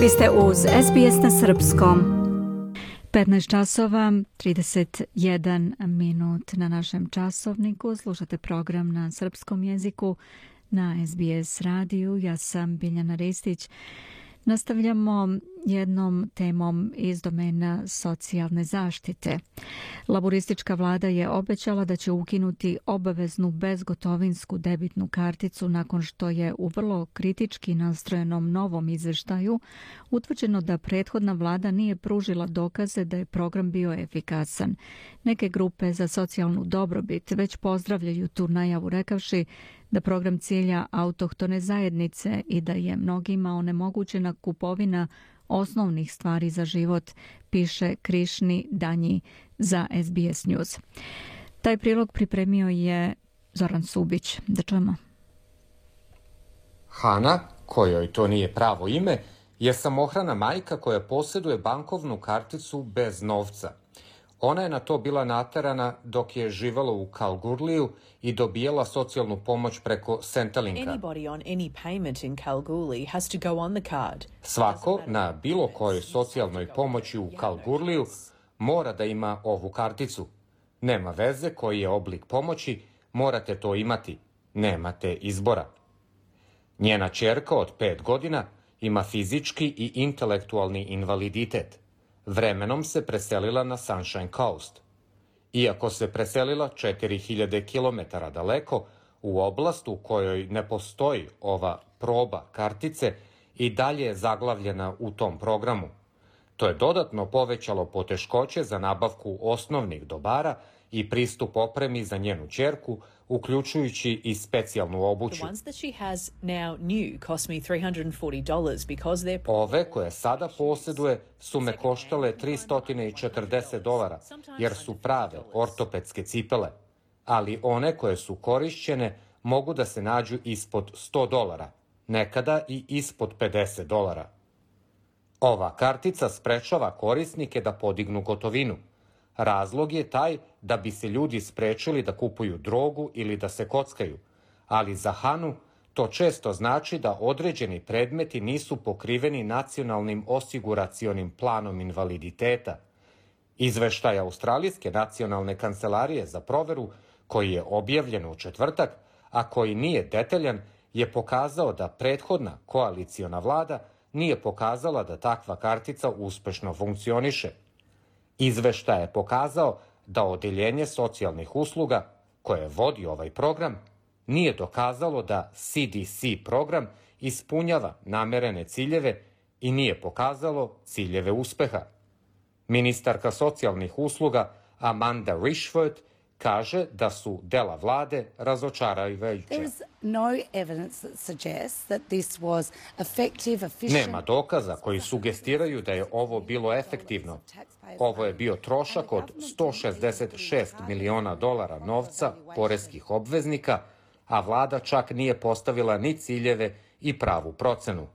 Vi ste uz SBS na Srpskom. 15 časova, 31 minut na našem časovniku. Slušate program na srpskom jeziku na SBS radiju. Ja sam Biljana Ristić. Nastavljamo jednom temom iz domena socijalne zaštite. Laboristička vlada je obećala da će ukinuti obaveznu bezgotovinsku debitnu karticu nakon što je u vrlo kritički nastrojenom novom izveštaju utvrđeno da prethodna vlada nije pružila dokaze da je program bio efikasan. Neke grupe za socijalnu dobrobit već pozdravljaju tu najavu rekavši da program cilja autohtone zajednice i da je mnogima onemogućena kupovina osnovnih stvari za život, piše Krišni Danji za SBS News. Taj prilog pripremio je Zoran Subić. Da čujemo. Hana, kojoj to nije pravo ime, je samohrana majka koja posjeduje bankovnu karticu bez novca. Ona je na to bila naterana dok je živela u Kalgurliju i dobijala socijalnu pomoć preko Centrelinka. Svako na bilo kojoj socijalnoj pomoći u Kalgurliju mora da ima ovu karticu. Nema veze koji je oblik pomoći, morate to imati. Nemate izbora. Njena čerka od pet godina ima fizički i intelektualni invaliditet. Vremenom se preselila na Sunshine Coast. Iako se preselila 4000 km daleko, u oblast u kojoj ne postoji ova proba kartice i dalje je zaglavljena u tom programu. To je dodatno povećalo poteškoće za nabavku osnovnih dobara i pristup opremi za njenu čerku, uključujući i specijalnu obuću. Ove koje sada posjeduje su me koštale 340 dolara, jer su prave ortopedske cipele, ali one koje su korišćene mogu da se nađu ispod 100 dolara, nekada i ispod 50 dolara. Ova kartica sprečava korisnike da podignu gotovinu – Razlog je taj da bi se ljudi sprečili da kupuju drogu ili da se kockaju, ali za Hanu to često znači da određeni predmeti nisu pokriveni nacionalnim osiguracionim planom invaliditeta. Izveštaj Australijske nacionalne kancelarije za proveru, koji je objavljen u četvrtak, a koji nije detaljan, je pokazao da prethodna koaliciona vlada nije pokazala da takva kartica uspešno funkcioniše – Izveštaj je pokazao da Odeljenje socijalnih usluga, koje vodi ovaj program, nije dokazalo da CDC program ispunjava namerene ciljeve i nije pokazalo ciljeve uspeha. Ministarka socijalnih usluga Amanda Rishford kaže da su dela vlade razočaravajuće. Nema dokaza koji sugestiraju da je ovo bilo efektivno. Ovo je bio trošak od 166 miliona dolara novca poreskih obveznika, a vlada čak nije postavila ni ciljeve i pravu procenu.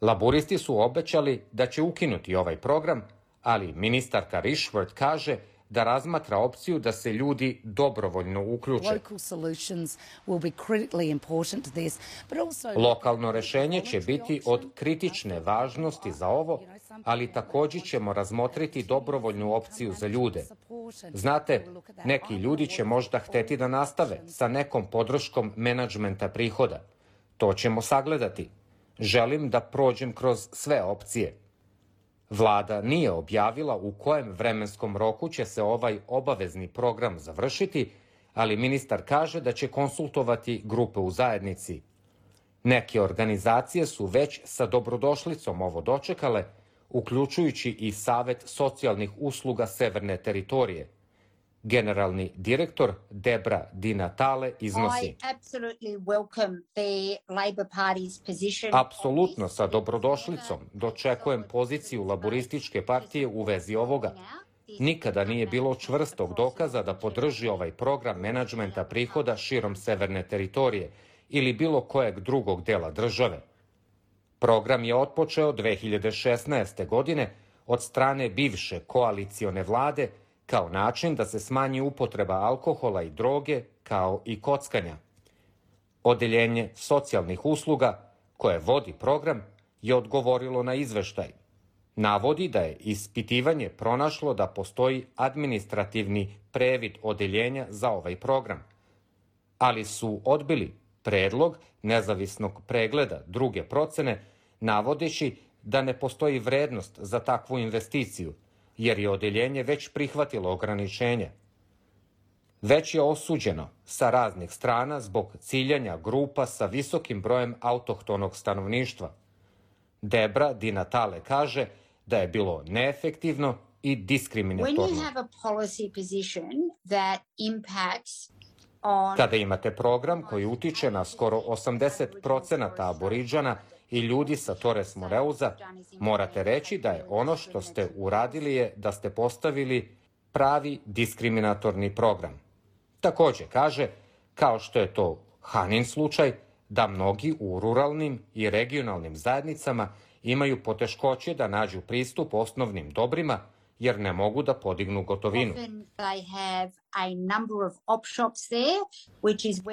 Laburisti su obećali da će ukinuti ovaj program, ali ministarka Rishworth kaže da razmatra opciju da se ljudi dobrovoljno uključe. Lokalno rešenje će biti od kritične važnosti za ovo, ali takođe ćemo razmotriti dobrovoljnu opciju za ljude. Znate, neki ljudi će možda hteti da nastave sa nekom podrškom menadžmenta prihoda. To ćemo sagledati. Želim da prođem kroz sve opcije. Vlada nije objavila u kojem vremenskom roku će se ovaj obavezni program završiti, ali ministar kaže da će konsultovati grupe u zajednici. Neke organizacije su već sa dobrodošlicom ovo dočekale, uključujući i Savet socijalnih usluga Severne teritorije – Generalni direktor Debra Di Natale iznosi. Apsolutno sa dobrodošlicom dočekujem poziciju laborističke partije u vezi ovoga. Nikada nije bilo čvrstog dokaza da podrži ovaj program menadžmenta prihoda širom severne teritorije ili bilo kojeg drugog dela države. Program je otpočeo 2016. godine od strane bivše koalicione vlade kao način da se smanji upotreba alkohola i droge, kao i kockanja. Odeljenje socijalnih usluga, koje vodi program, je odgovorilo na izveštaj. Navodi da je ispitivanje pronašlo da postoji administrativni previd odeljenja za ovaj program, ali su odbili predlog nezavisnog pregleda druge procene, navodeći da ne postoji vrednost za takvu investiciju, jer je odeljenje već prihvatilo ograničenje. Već je osuđeno sa raznih strana zbog ciljanja grupa sa visokim brojem autohtonog stanovništva. Debra Di Natale kaže da je bilo neefektivno i diskriminatorno. Kada imate program koji utiče na skoro 80% aboriđana i ljudi sa Torres Moreuza, morate reći da je ono što ste uradili je da ste postavili pravi diskriminatorni program. Takođe kaže, kao što je to Hanin slučaj, da mnogi u ruralnim i regionalnim zajednicama imaju poteškoće da nađu pristup osnovnim dobrima jer ne mogu da podignu gotovinu.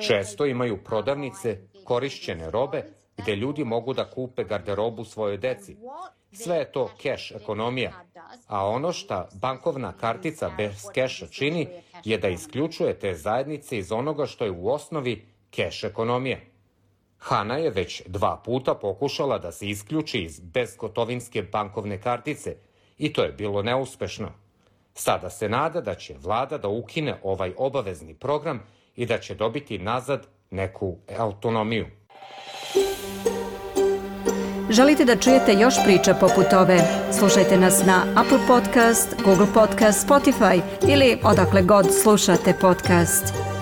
Često imaju prodavnice korišćene robe gde ljudi mogu da kupe garderobu svojoj deci. Sve je to keš ekonomija, a ono što bankovna kartica bez keša čini je da isključuje te zajednice iz onoga što je u osnovi keš ekonomija. Hana je već dva puta pokušala da se isključi iz bezgotovinske bankovne kartice i to je bilo neuspešno. Sada se nada da će vlada da ukine ovaj obavezni program i da će dobiti nazad neku autonomiju. Želite da čujete još priča poput ove? Slušajte nas na Apple Podcast, Google Podcast, Spotify ili odakle god slušate podcast.